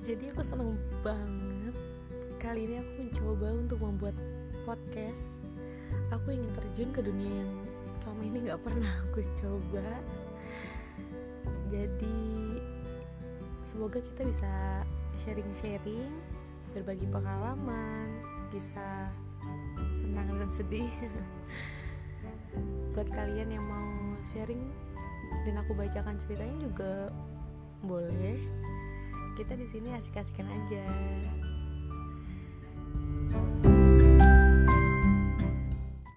aku seneng banget kali ini aku mencoba untuk membuat podcast. Aku ingin terjun ke dunia yang selama ini nggak pernah aku coba. Jadi semoga kita bisa sharing-sharing berbagi pengalaman kisah senang dan sedih. Buat kalian yang mau sharing dan aku bacakan ceritanya juga boleh kita di sini asik-asikan aja